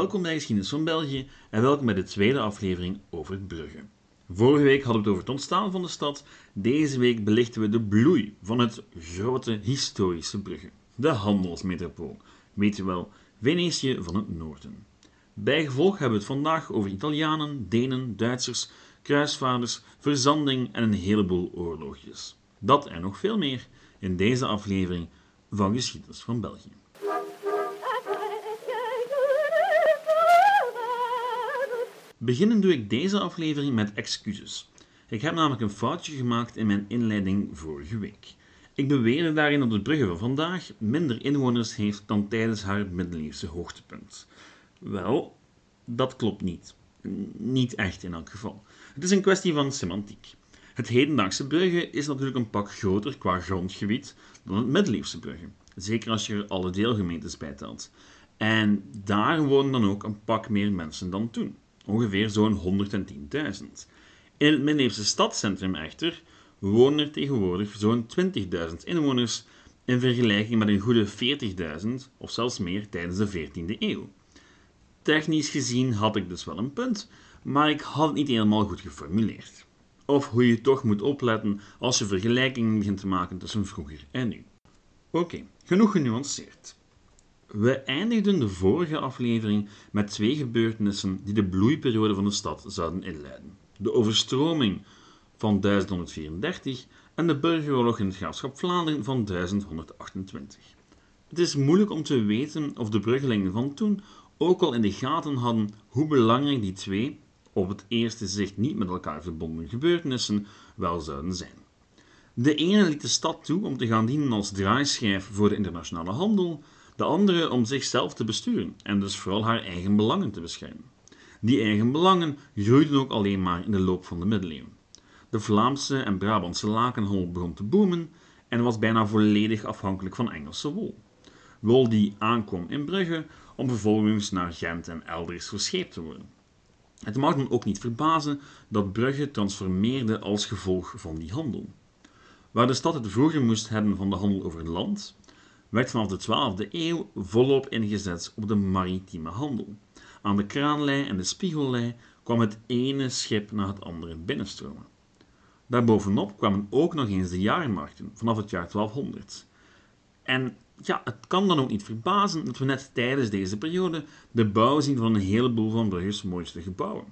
Welkom bij Geschiedenis van België en welkom bij de tweede aflevering over Brugge. Vorige week hadden we het over het ontstaan van de stad, deze week belichten we de bloei van het grote historische Brugge, de handelsmetropool, weet je wel, Venetië van het noorden. Bijgevolg hebben we het vandaag over Italianen, Denen, Duitsers, kruisvaarders, verzanding en een heleboel oorlogjes. Dat en nog veel meer in deze aflevering van Geschiedenis van België. Beginnen doe ik deze aflevering met excuses. Ik heb namelijk een foutje gemaakt in mijn inleiding vorige week. Ik beweerde daarin dat de Brugge van vandaag minder inwoners heeft dan tijdens haar middeleeuwse hoogtepunt. Wel, dat klopt niet. Niet echt in elk geval. Het is een kwestie van semantiek. Het hedendaagse Brugge is natuurlijk een pak groter qua grondgebied dan het middeleeuwse Brugge. Zeker als je er alle deelgemeentes bij telt. En daar wonen dan ook een pak meer mensen dan toen ongeveer zo'n 110.000. In het stadscentrum echter wonen er tegenwoordig zo'n 20.000 inwoners in vergelijking met een goede 40.000 of zelfs meer tijdens de 14e eeuw. Technisch gezien had ik dus wel een punt, maar ik had het niet helemaal goed geformuleerd. Of hoe je toch moet opletten als je vergelijkingen begint te maken tussen vroeger en nu. Oké, genoeg genuanceerd. We eindigden de vorige aflevering met twee gebeurtenissen die de bloeiperiode van de stad zouden inleiden. De overstroming van 1134 en de burgeroorlog in het graafschap Vlaanderen van 1128. Het is moeilijk om te weten of de bruggelingen van toen ook al in de gaten hadden hoe belangrijk die twee, op het eerste zicht niet met elkaar verbonden gebeurtenissen, wel zouden zijn. De ene liet de stad toe om te gaan dienen als draaischijf voor de internationale handel, de andere om zichzelf te besturen en dus vooral haar eigen belangen te beschermen. Die eigen belangen groeiden ook alleen maar in de loop van de middeleeuwen. De Vlaamse en Brabantse lakenhandel begon te boomen en was bijna volledig afhankelijk van Engelse wol. Wol die aankwam in Brugge om vervolgens naar Gent en elders verscheept te worden. Het mag dan ook niet verbazen dat Brugge transformeerde als gevolg van die handel. Waar de stad het vroeger moest hebben van de handel over het land, werd vanaf de 12e eeuw volop ingezet op de maritieme handel. Aan de kraanlei en de spiegellei kwam het ene schip na het andere binnenstromen. Daarbovenop kwamen ook nog eens de jaarmarkten vanaf het jaar 1200. En ja, het kan dan ook niet verbazen dat we net tijdens deze periode de bouw zien van een heleboel van Brugge's mooiste gebouwen.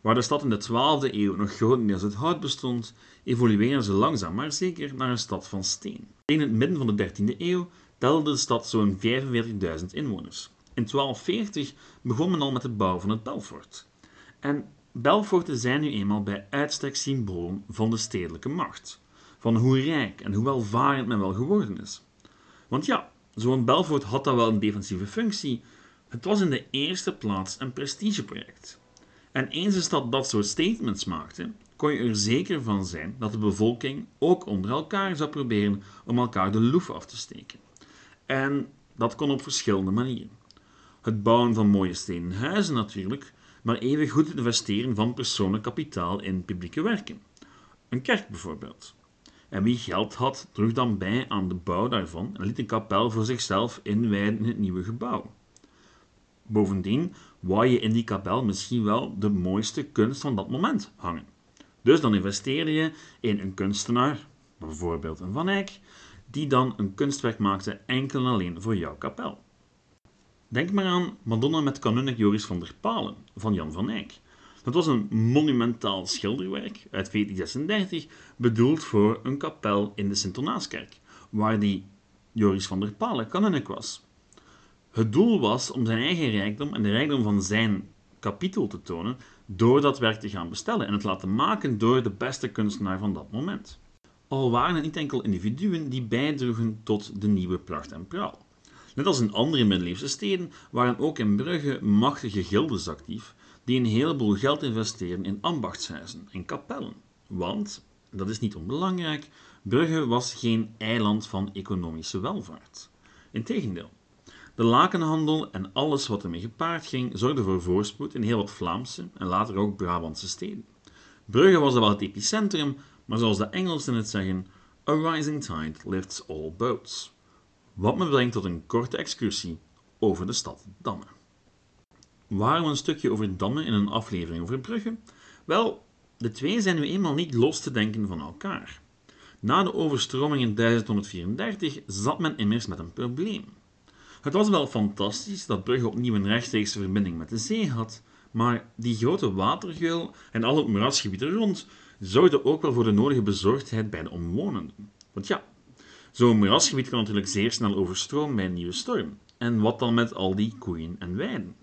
Waar de stad in de 12e eeuw nog grotendeels uit hout bestond, evolueren ze langzaam maar zeker naar een stad van steen. In het midden van de 13e eeuw telde de stad zo'n 45.000 inwoners. In 1240 begon men al met de bouw van het Belfort. En Belforten zijn nu eenmaal bij uitstek symbolen van de stedelijke macht, van hoe rijk en hoe welvarend men wel geworden is. Want ja, zo'n Belfort had dan wel een defensieve functie, het was in de eerste plaats een prestigeproject. En eens een stad dat soort statements maakte, kon je er zeker van zijn dat de bevolking ook onder elkaar zou proberen om elkaar de loef af te steken. En dat kon op verschillende manieren. Het bouwen van mooie stenen huizen natuurlijk, maar even goed het investeren van persoonlijk kapitaal in publieke werken. Een kerk bijvoorbeeld. En wie geld had, droeg dan bij aan de bouw daarvan en liet een kapel voor zichzelf inwijden in het nieuwe gebouw. Bovendien wou je in die kapel misschien wel de mooiste kunst van dat moment hangen. Dus dan investeerde je in een kunstenaar, bijvoorbeeld een Van Eyck, die dan een kunstwerk maakte enkel en alleen voor jouw kapel. Denk maar aan Madonna met kanunnik Joris van der Palen van Jan van Eyck. Dat was een monumentaal schilderwerk uit 1436, bedoeld voor een kapel in de Sint-Donaaskerk, waar die Joris van der Palen kanunnik was. Het doel was om zijn eigen rijkdom en de rijkdom van zijn kapittel te tonen door dat werk te gaan bestellen en het laten maken door de beste kunstenaar van dat moment al waren het niet enkel individuen die bijdroegen tot de nieuwe pracht en praal. Net als in andere middeleeuwse steden waren ook in Brugge machtige gildes actief die een heleboel geld investeerden in ambachtshuizen en kapellen. Want, dat is niet onbelangrijk, Brugge was geen eiland van economische welvaart. Integendeel, de lakenhandel en alles wat ermee gepaard ging zorgde voor voorspoed in heel wat Vlaamse en later ook Brabantse steden. Brugge was wel het epicentrum, maar zoals de Engelsen het zeggen, a rising tide lifts all boats. Wat me brengt tot een korte excursie over de stad Damme. waarom een stukje over dammen in een aflevering over bruggen? Wel, de twee zijn nu eenmaal niet los te denken van elkaar. Na de overstroming in 1134 zat men immers met een probleem. Het was wel fantastisch dat Brugge opnieuw een rechtstreekse verbinding met de zee had, maar die grote watergeul en al het moerasgebied er rond zorgden ook wel voor de nodige bezorgdheid bij de omwonenden. Want ja, zo'n moerasgebied kan natuurlijk zeer snel overstromen bij een nieuwe storm. En wat dan met al die koeien en weiden?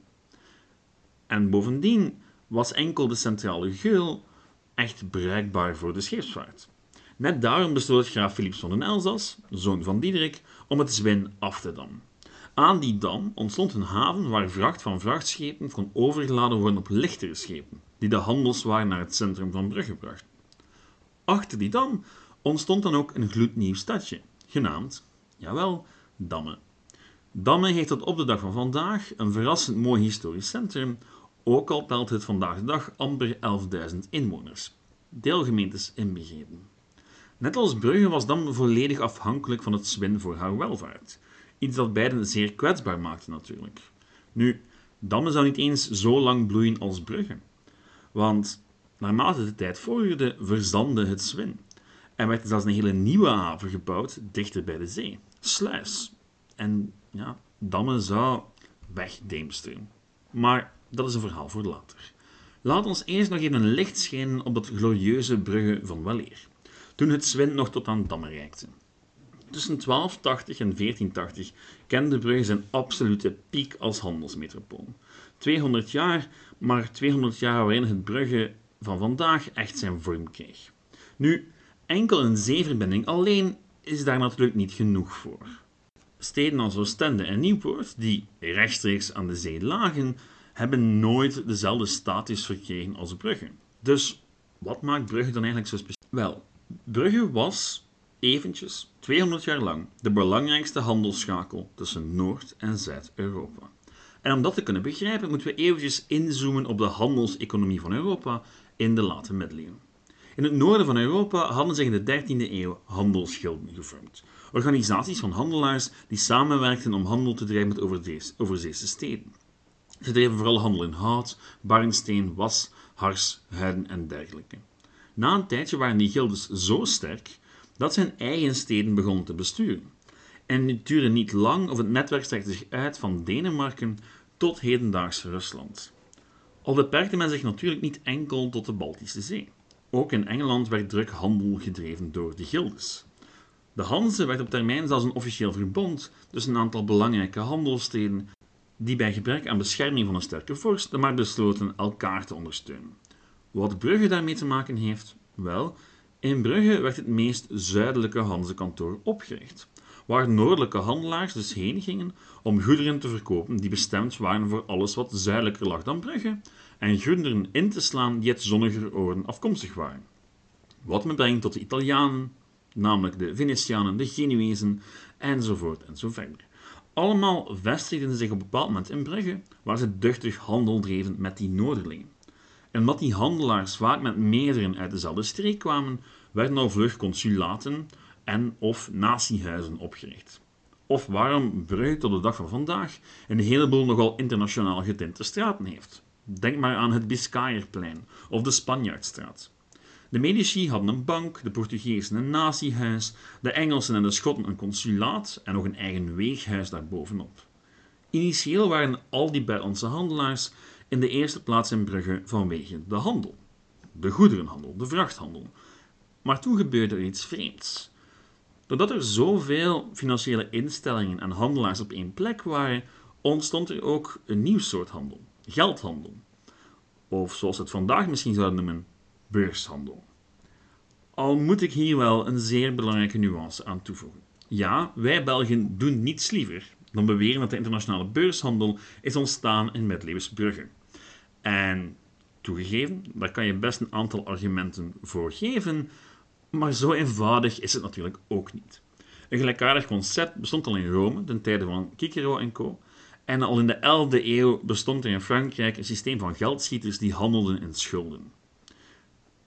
En bovendien was enkel de centrale geul echt bruikbaar voor de scheepsvaart. Net daarom besloot graaf Philips van den Elzas, zoon van Diederik, om het Zwin af te dammen. Aan die dam ontstond een haven waar vracht van vrachtschepen kon overgeladen worden op lichtere schepen, die de handelswaren naar het centrum van Brugge brachten. Achter die dam ontstond dan ook een gloednieuw stadje, genaamd, jawel, Damme. Damme heeft tot op de dag van vandaag een verrassend mooi historisch centrum, ook al telt het vandaag de dag amper 11.000 inwoners, deelgemeentes inbegrepen. Net als Brugge was Damme volledig afhankelijk van het zwin voor haar welvaart, iets dat beiden zeer kwetsbaar maakte natuurlijk. Nu, Damme zou niet eens zo lang bloeien als Brugge, want naarmate de tijd vorderde, verzandde het zwin en werd er zelfs een hele nieuwe haven gebouwd dichter bij de zee, Sluis. En ja, Damme zou wegdeemsteren. Maar dat is een verhaal voor later. Laat ons eerst nog even een licht schijnen op dat glorieuze Brugge van weleer, toen het Zwin nog tot aan Damme reikte. Tussen 1280 en 1480 kende Brugge zijn absolute piek als handelsmetropool. 200 jaar, maar 200 jaar waarin het Brugge van vandaag echt zijn vorm kreeg. Nu, enkel een zeeverbinding alleen is daar natuurlijk niet genoeg voor. Steden als Oostende en Nieuwpoort, die rechtstreeks aan de zee lagen, hebben nooit dezelfde status verkregen als Brugge. Dus wat maakt Brugge dan eigenlijk zo speciaal? Wel, Brugge was eventjes, 200 jaar lang, de belangrijkste handelsschakel tussen Noord- en Zuid-Europa. En om dat te kunnen begrijpen, moeten we eventjes inzoomen op de handelseconomie van Europa in de late middeleeuwen. In het noorden van Europa hadden zich in de 13e eeuw handelsgilden gevormd. Organisaties van handelaars die samenwerkten om handel te drijven met overzeese steden. Ze dreven vooral handel in hout, barnsteen, was, hars, huiden en dergelijke. Na een tijdje waren die gildes zo sterk dat ze hun eigen steden begonnen te besturen. En het duurde niet lang of het netwerk strekte zich uit van Denemarken tot hedendaags Rusland. Al beperkte men zich natuurlijk niet enkel tot de Baltische Zee. Ook in Engeland werd druk handel gedreven door de gildes. De Hanse werd op termijn zelfs een officieel verbond tussen een aantal belangrijke handelssteden die bij gebrek aan bescherming van een sterke vorst maar besloten elkaar te ondersteunen. Wat Brugge daarmee te maken heeft? Wel, in Brugge werd het meest zuidelijke Hanzekantoor opgericht, waar noordelijke handelaars dus heen gingen om goederen te verkopen die bestemd waren voor alles wat zuidelijker lag dan Brugge, en goederen in te slaan die uit zonniger oorden afkomstig waren. Wat me brengt tot de Italianen, namelijk de Venetianen, de Genuezen, enzovoort en zo verder. Allemaal vestigden zich op een bepaald moment in Brugge, waar ze duchtig handel dreven met die Noorderlingen. En omdat die handelaars vaak met meerdere uit dezelfde streek kwamen, werden al vlug consulaten en of natiehuizen opgericht. Of waarom Brugge tot de dag van vandaag een heleboel nogal internationaal getinte straten heeft. Denk maar aan het Biscayerplein of de Spanjaardstraat. De Medici hadden een bank, de Portugezen een natiehuis, de Engelsen en de Schotten een consulaat en nog een eigen weeghuis daarbovenop. Initieel waren al die buitenlandse handelaars in de eerste plaats in Brugge vanwege de handel. De goederenhandel, de vrachthandel. Maar toen gebeurde er iets vreemds. Doordat er zoveel financiële instellingen en handelaars op één plek waren, ontstond er ook een nieuw soort handel, geldhandel. Of zoals we het vandaag misschien zouden noemen, beurshandel. Al moet ik hier wel een zeer belangrijke nuance aan toevoegen. Ja, wij Belgen doen niets liever dan beweren dat de internationale beurshandel is ontstaan in middeleeuwse En toegegeven, daar kan je best een aantal argumenten voor geven, maar zo eenvoudig is het natuurlijk ook niet. Een gelijkaardig concept bestond al in Rome, ten tijde van Cicero en co. En al in de 11e eeuw bestond er in Frankrijk een systeem van geldschieters die handelden in schulden.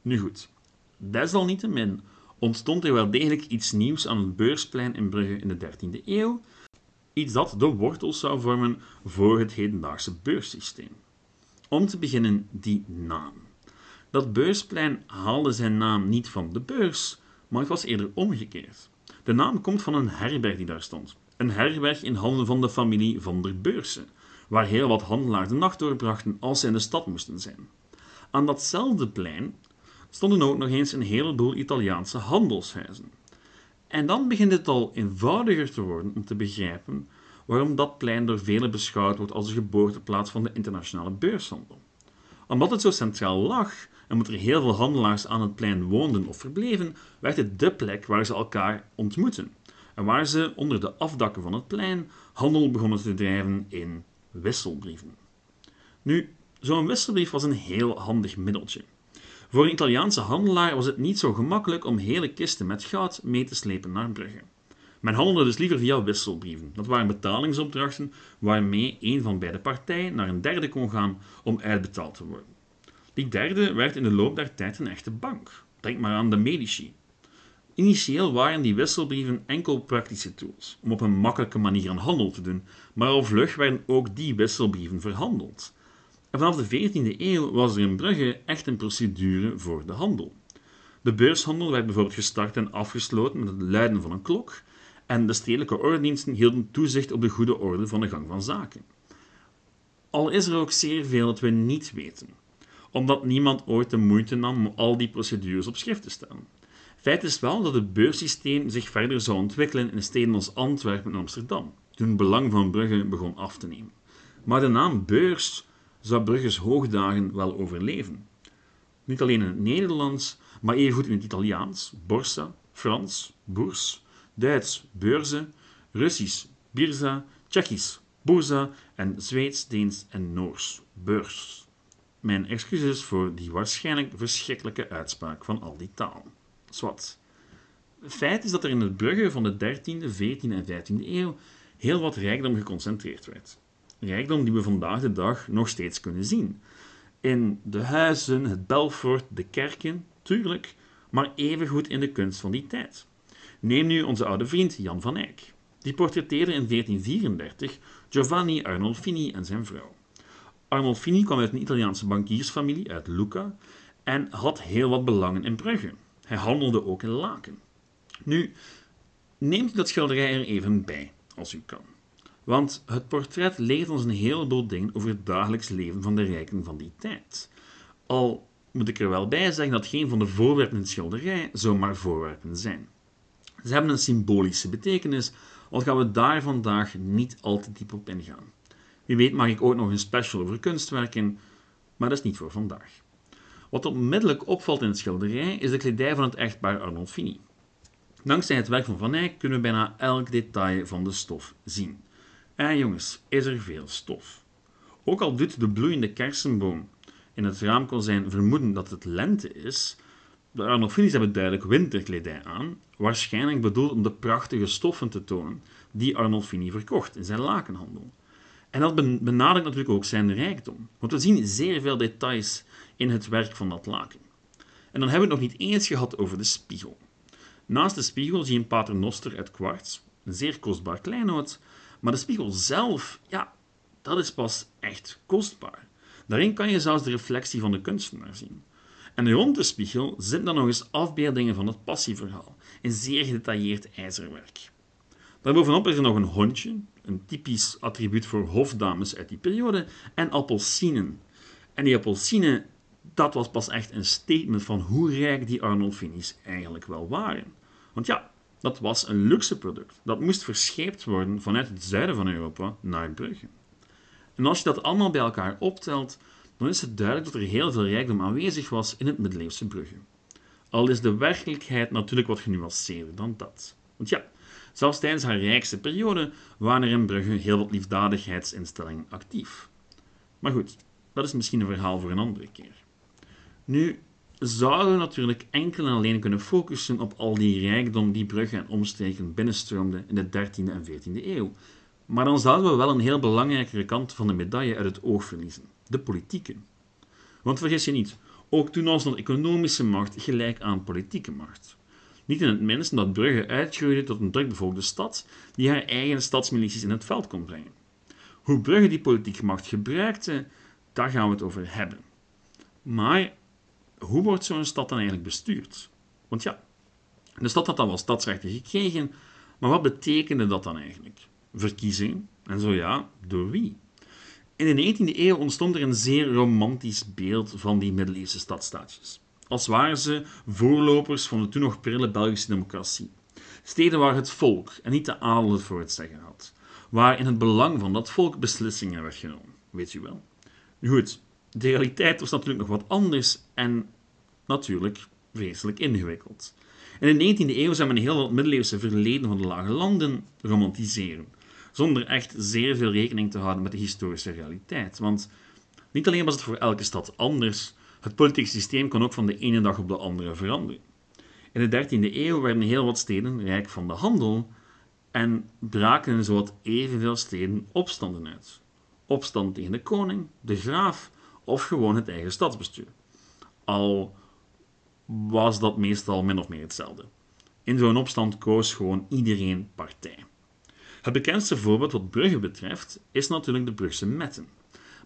Nu goed, desalniettemin ontstond er wel degelijk iets nieuws aan het beursplein in Brugge in de 13e eeuw, iets dat de wortels zou vormen voor het hedendaagse beurssysteem. Om te beginnen die naam. Dat beursplein haalde zijn naam niet van de beurs, maar het was eerder omgekeerd. De naam komt van een herberg die daar stond. Een herberg in handen van de familie van der Beursen, waar heel wat handelaars de nacht doorbrachten als ze in de stad moesten zijn. Aan datzelfde plein stonden ook nog eens een heleboel Italiaanse handelshuizen. En dan begint het al eenvoudiger te worden om te begrijpen waarom dat plein door velen beschouwd wordt als de geboorteplaats van de internationale beurshandel. Omdat het zo centraal lag en omdat er heel veel handelaars aan het plein woonden of verbleven, werd het de plek waar ze elkaar ontmoetten en waar ze onder de afdakken van het plein handel begonnen te drijven in wisselbrieven. Nu, zo'n wisselbrief was een heel handig middeltje. Voor een Italiaanse handelaar was het niet zo gemakkelijk om hele kisten met goud mee te slepen naar Brugge. Men handelde dus liever via wisselbrieven. Dat waren betalingsopdrachten waarmee een van beide partijen naar een derde kon gaan om uitbetaald te worden. Die derde werd in de loop der tijd een echte bank. Denk maar aan de Medici. Initieel waren die wisselbrieven enkel praktische tools om op een makkelijke manier een handel te doen, maar al vlug werden ook die wisselbrieven verhandeld. En vanaf de 14e eeuw was er in Brugge echt een procedure voor de handel. De beurshandel werd bijvoorbeeld gestart en afgesloten met het luiden van een klok, en de stedelijke ordendiensten hielden toezicht op de goede orde van de gang van zaken. Al is er ook zeer veel dat we niet weten, omdat niemand ooit de moeite nam om al die procedures op schrift te stellen. Feit is wel dat het beurssysteem zich verder zou ontwikkelen in steden als Antwerpen en Amsterdam, toen belang van Brugge begon af te nemen. Maar de naam beurs zou Brugge's hoogdagen wel overleven. Niet alleen in het Nederlands, maar evengoed in het Italiaans, borsa, Frans, boers, Duits, beurze, Russisch, birza, Tsjechisch, burza en Zweeds, Deens en Noors, beurs. Mijn excuses voor die waarschijnlijk verschrikkelijke uitspraak van al die talen. Zwat. Feit is dat er in het Brugge van de 13e, 14e en 15e eeuw heel wat rijkdom geconcentreerd werd. Rijkdom die we vandaag de dag nog steeds kunnen zien. In de huizen, het Belfort, de kerken, tuurlijk, maar evengoed in de kunst van die tijd. Neem nu onze oude vriend Jan van Eyck. Die portretteerde in 1434 Giovanni Arnolfini en zijn vrouw. Arnolfini kwam uit een Italiaanse bankiersfamilie uit Lucca en had heel wat belangen in Brugge. Hij handelde ook in laken. Nu, neemt dat schilderij er even bij, als u kan. Want het portret leert ons een heleboel dingen over het dagelijks leven van de rijken van die tijd. Al moet ik er wel bij zeggen dat geen van de voorwerpen in het schilderij zomaar voorwerpen zijn. Ze hebben een symbolische betekenis, al gaan we daar vandaag niet al te diep op ingaan. Wie weet maak ik ook nog een special over kunstwerken, maar dat is niet voor vandaag. Wat onmiddellijk opvalt in het schilderij is de kledij van het echtpaar Arnolfini. Dankzij het werk van Van Eyck kunnen we bijna elk detail van de stof zien. En jongens, is er veel stof. Ook al doet de bloeiende kersenboom in het raamkozijn vermoeden dat het lente is, de Arnolfinis hebben duidelijk winterkledij aan, waarschijnlijk bedoeld om de prachtige stoffen te tonen die Arnolfini verkocht in zijn lakenhandel. En dat benadrukt natuurlijk ook zijn rijkdom, want we zien zeer veel details in het werk van dat laken. En dan hebben we het nog niet eens gehad over de spiegel. Naast de spiegel zie je een paternoster uit kwarts, een zeer kostbaar kleinood, maar de spiegel zelf, ja, dat is pas echt kostbaar. Daarin kan je zelfs de reflectie van de kunstenaar zien. En rond de spiegel zitten dan nog eens afbeeldingen van het passieverhaal, in zeer gedetailleerd ijzerwerk. Daarbovenop is er nog een hondje, een typisch attribuut voor hofdames uit die periode, en appelsinen. En die appelsinen, dat was pas echt een statement van hoe rijk die Arnolfinis eigenlijk wel waren. Want ja, dat was een luxe product. Dat moest verscheept worden vanuit het zuiden van Europa naar Brugge. En als je dat allemaal bij elkaar optelt, dan is het duidelijk dat er heel veel rijkdom aanwezig was in het middeleeuwse Brugge. Al is de werkelijkheid natuurlijk wat genuanceerder dan dat. Want ja, zelfs tijdens haar rijkste periode waren er in Brugge heel wat liefdadigheidsinstellingen actief. Maar goed, dat is misschien een verhaal voor een andere keer. Nu zouden we natuurlijk enkel en alleen kunnen focussen op al die rijkdom die Brugge en omstreken binnenstroomde in de 13e en 14e eeuw. Maar dan zouden we wel een heel belangrijkere kant van de medaille uit het oog verliezen de politieke. Want vergis je niet, ook toen was nog economische macht gelijk aan politieke macht. Niet in het minst omdat Brugge uitgroeide tot een drukbevolkte stad die haar eigen stadsmilities in het veld kon brengen. Hoe Brugge die politieke macht gebruikte, daar gaan we het over hebben. Maar hoe wordt zo'n stad dan eigenlijk bestuurd? Want ja, de stad had dan wel stadsrechten gekregen, maar wat betekende dat dan eigenlijk? Verkiezingen? En zo ja, door wie? In de 19e eeuw ontstond er een zeer romantisch beeld van die middeleeuwse stadstaatjes. Als waren ze voorlopers van de toen nog prille Belgische democratie. Steden waar het volk en niet de adel het voor het zeggen had. Waar in het belang van dat volk beslissingen werd genomen. Weet u wel. Goed, de realiteit was natuurlijk nog wat anders en natuurlijk vreselijk ingewikkeld. In de 19e eeuw zijn men heel wat middeleeuwse verleden van de lage landen romantiseren, zonder echt zeer veel rekening te houden met de historische realiteit. Want niet alleen was het voor elke stad anders, het politieke systeem kon ook van de ene dag op de andere veranderen. In de 13e eeuw werden heel wat steden rijk van de handel en braken zowat evenveel steden opstanden uit. Opstand tegen de koning, de graaf of gewoon het eigen stadsbestuur. Al was dat meestal min of meer hetzelfde. In zo'n opstand koos gewoon iedereen partij. Het bekendste voorbeeld wat Brugge betreft is natuurlijk de Brugse Metten.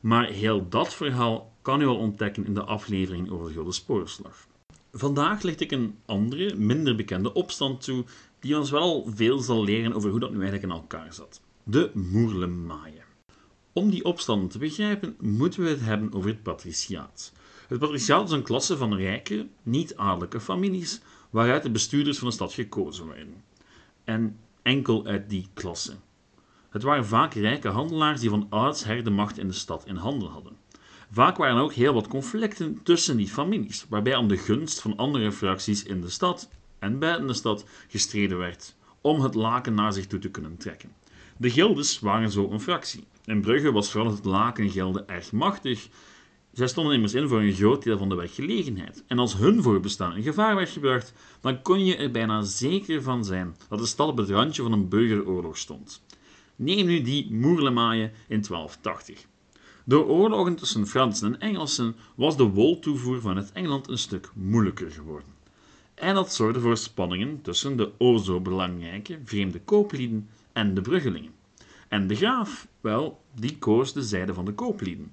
Maar heel dat verhaal kan u al ontdekken in de aflevering over de Gulden Spoorslag. Vandaag licht ik een andere, minder bekende opstand toe, die ons wel veel zal leren over hoe dat nu eigenlijk in elkaar zat. De Moerlemaaien. Om die opstanden te begrijpen, moeten we het hebben over het patriciaat. Het patriciaat is een klasse van rijke, niet-adellijke families waaruit de bestuurders van de stad gekozen werden. En enkel uit die klasse. Het waren vaak rijke handelaars die van oudsher de macht in de stad in handen hadden. Vaak waren er ook heel wat conflicten tussen die families, waarbij om de gunst van andere fracties in de stad en buiten de stad gestreden werd, om het laken naar zich toe te kunnen trekken. De gildes waren zo een fractie. In Brugge was vooral het lakengilde erg machtig. Zij stonden immers in voor een groot deel van de werkgelegenheid. En als hun voorbestaan in gevaar werd gebracht, dan kon je er bijna zeker van zijn dat de stad op het randje van een burgeroorlog stond. Neem nu die Moerlemaaien in 1280. Door oorlogen tussen Fransen en Engelsen was de woltoevoer vanuit Engeland een stuk moeilijker geworden. En dat zorgde voor spanningen tussen de o zo belangrijke vreemde kooplieden en de bruggelingen. En de graaf, wel, die koos de zijde van de kooplieden.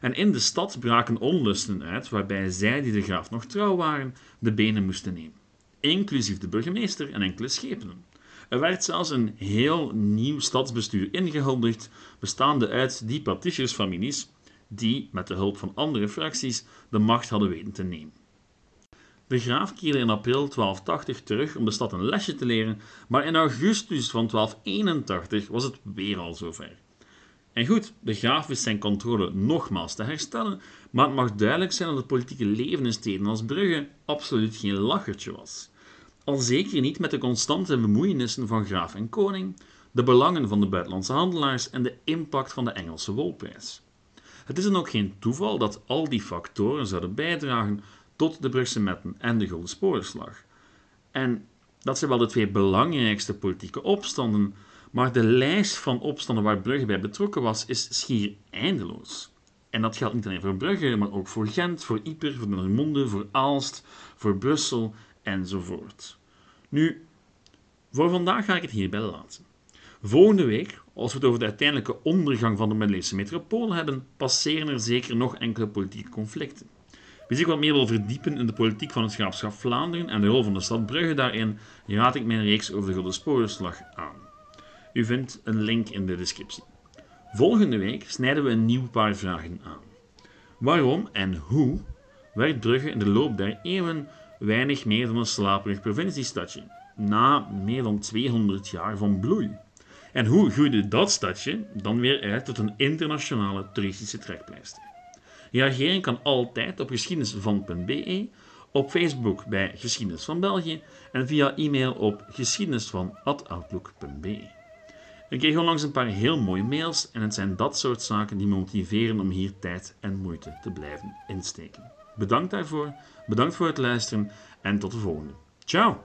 En in de stad braken onlusten uit waarbij zij die de graaf nog trouw waren, de benen moesten nemen. Inclusief de burgemeester en enkele schepenen. Er werd zelfs een heel nieuw stadsbestuur ingehuldigd, bestaande uit die patriciersfamilies die, met de hulp van andere fracties, de macht hadden weten te nemen. De graaf keerde in april 1280 terug om de stad een lesje te leren, maar in augustus van 1281 was het weer al zover. En goed, de graaf wist zijn controle nogmaals te herstellen, maar het mag duidelijk zijn dat het politieke leven in steden als Brugge absoluut geen lachertje was. Al zeker niet met de constante bemoeienissen van graaf en koning, de belangen van de buitenlandse handelaars en de impact van de Engelse wolprijs. Het is dan ook geen toeval dat al die factoren zouden bijdragen tot de Brugse Metten en de Gulden Sporenslag. En dat zijn wel de twee belangrijkste politieke opstanden, maar de lijst van opstanden waar Brugge bij betrokken was, is schier eindeloos. En dat geldt niet alleen voor Brugge, maar ook voor Gent, voor Yper, voor Dendermonde, voor Aalst, voor Brussel enzovoort. Nu, voor vandaag ga ik het hierbij laten. Volgende week, als we het over de uiteindelijke ondergang van de middeleeuwse metropool hebben, passeren er zeker nog enkele politieke conflicten. Wie zich wat meer wil verdiepen in de politiek van het graafschap Vlaanderen en de rol van de stad Brugge daarin, raad ik mijn reeks over de Gulden Sporenslag aan. U vindt een link in de descriptie. Volgende week snijden we een nieuw paar vragen aan. Waarom en hoe werd Brugge in de loop der eeuwen weinig meer dan een slaperig provinciestadje, na meer dan 200 jaar van bloei? En hoe groeide dat stadje dan weer uit tot een internationale toeristische trekpleister? Reageren kan altijd op geschiedenisvan.be, op Facebook bij Geschiedenis van België en via e-mail op geschiedenisvan.outlook.be. Ik kreeg onlangs een paar heel mooie mails en het zijn dat soort zaken die me motiveren om hier tijd en moeite te blijven insteken. Bedankt daarvoor, bedankt voor het luisteren en tot de volgende. Ciao!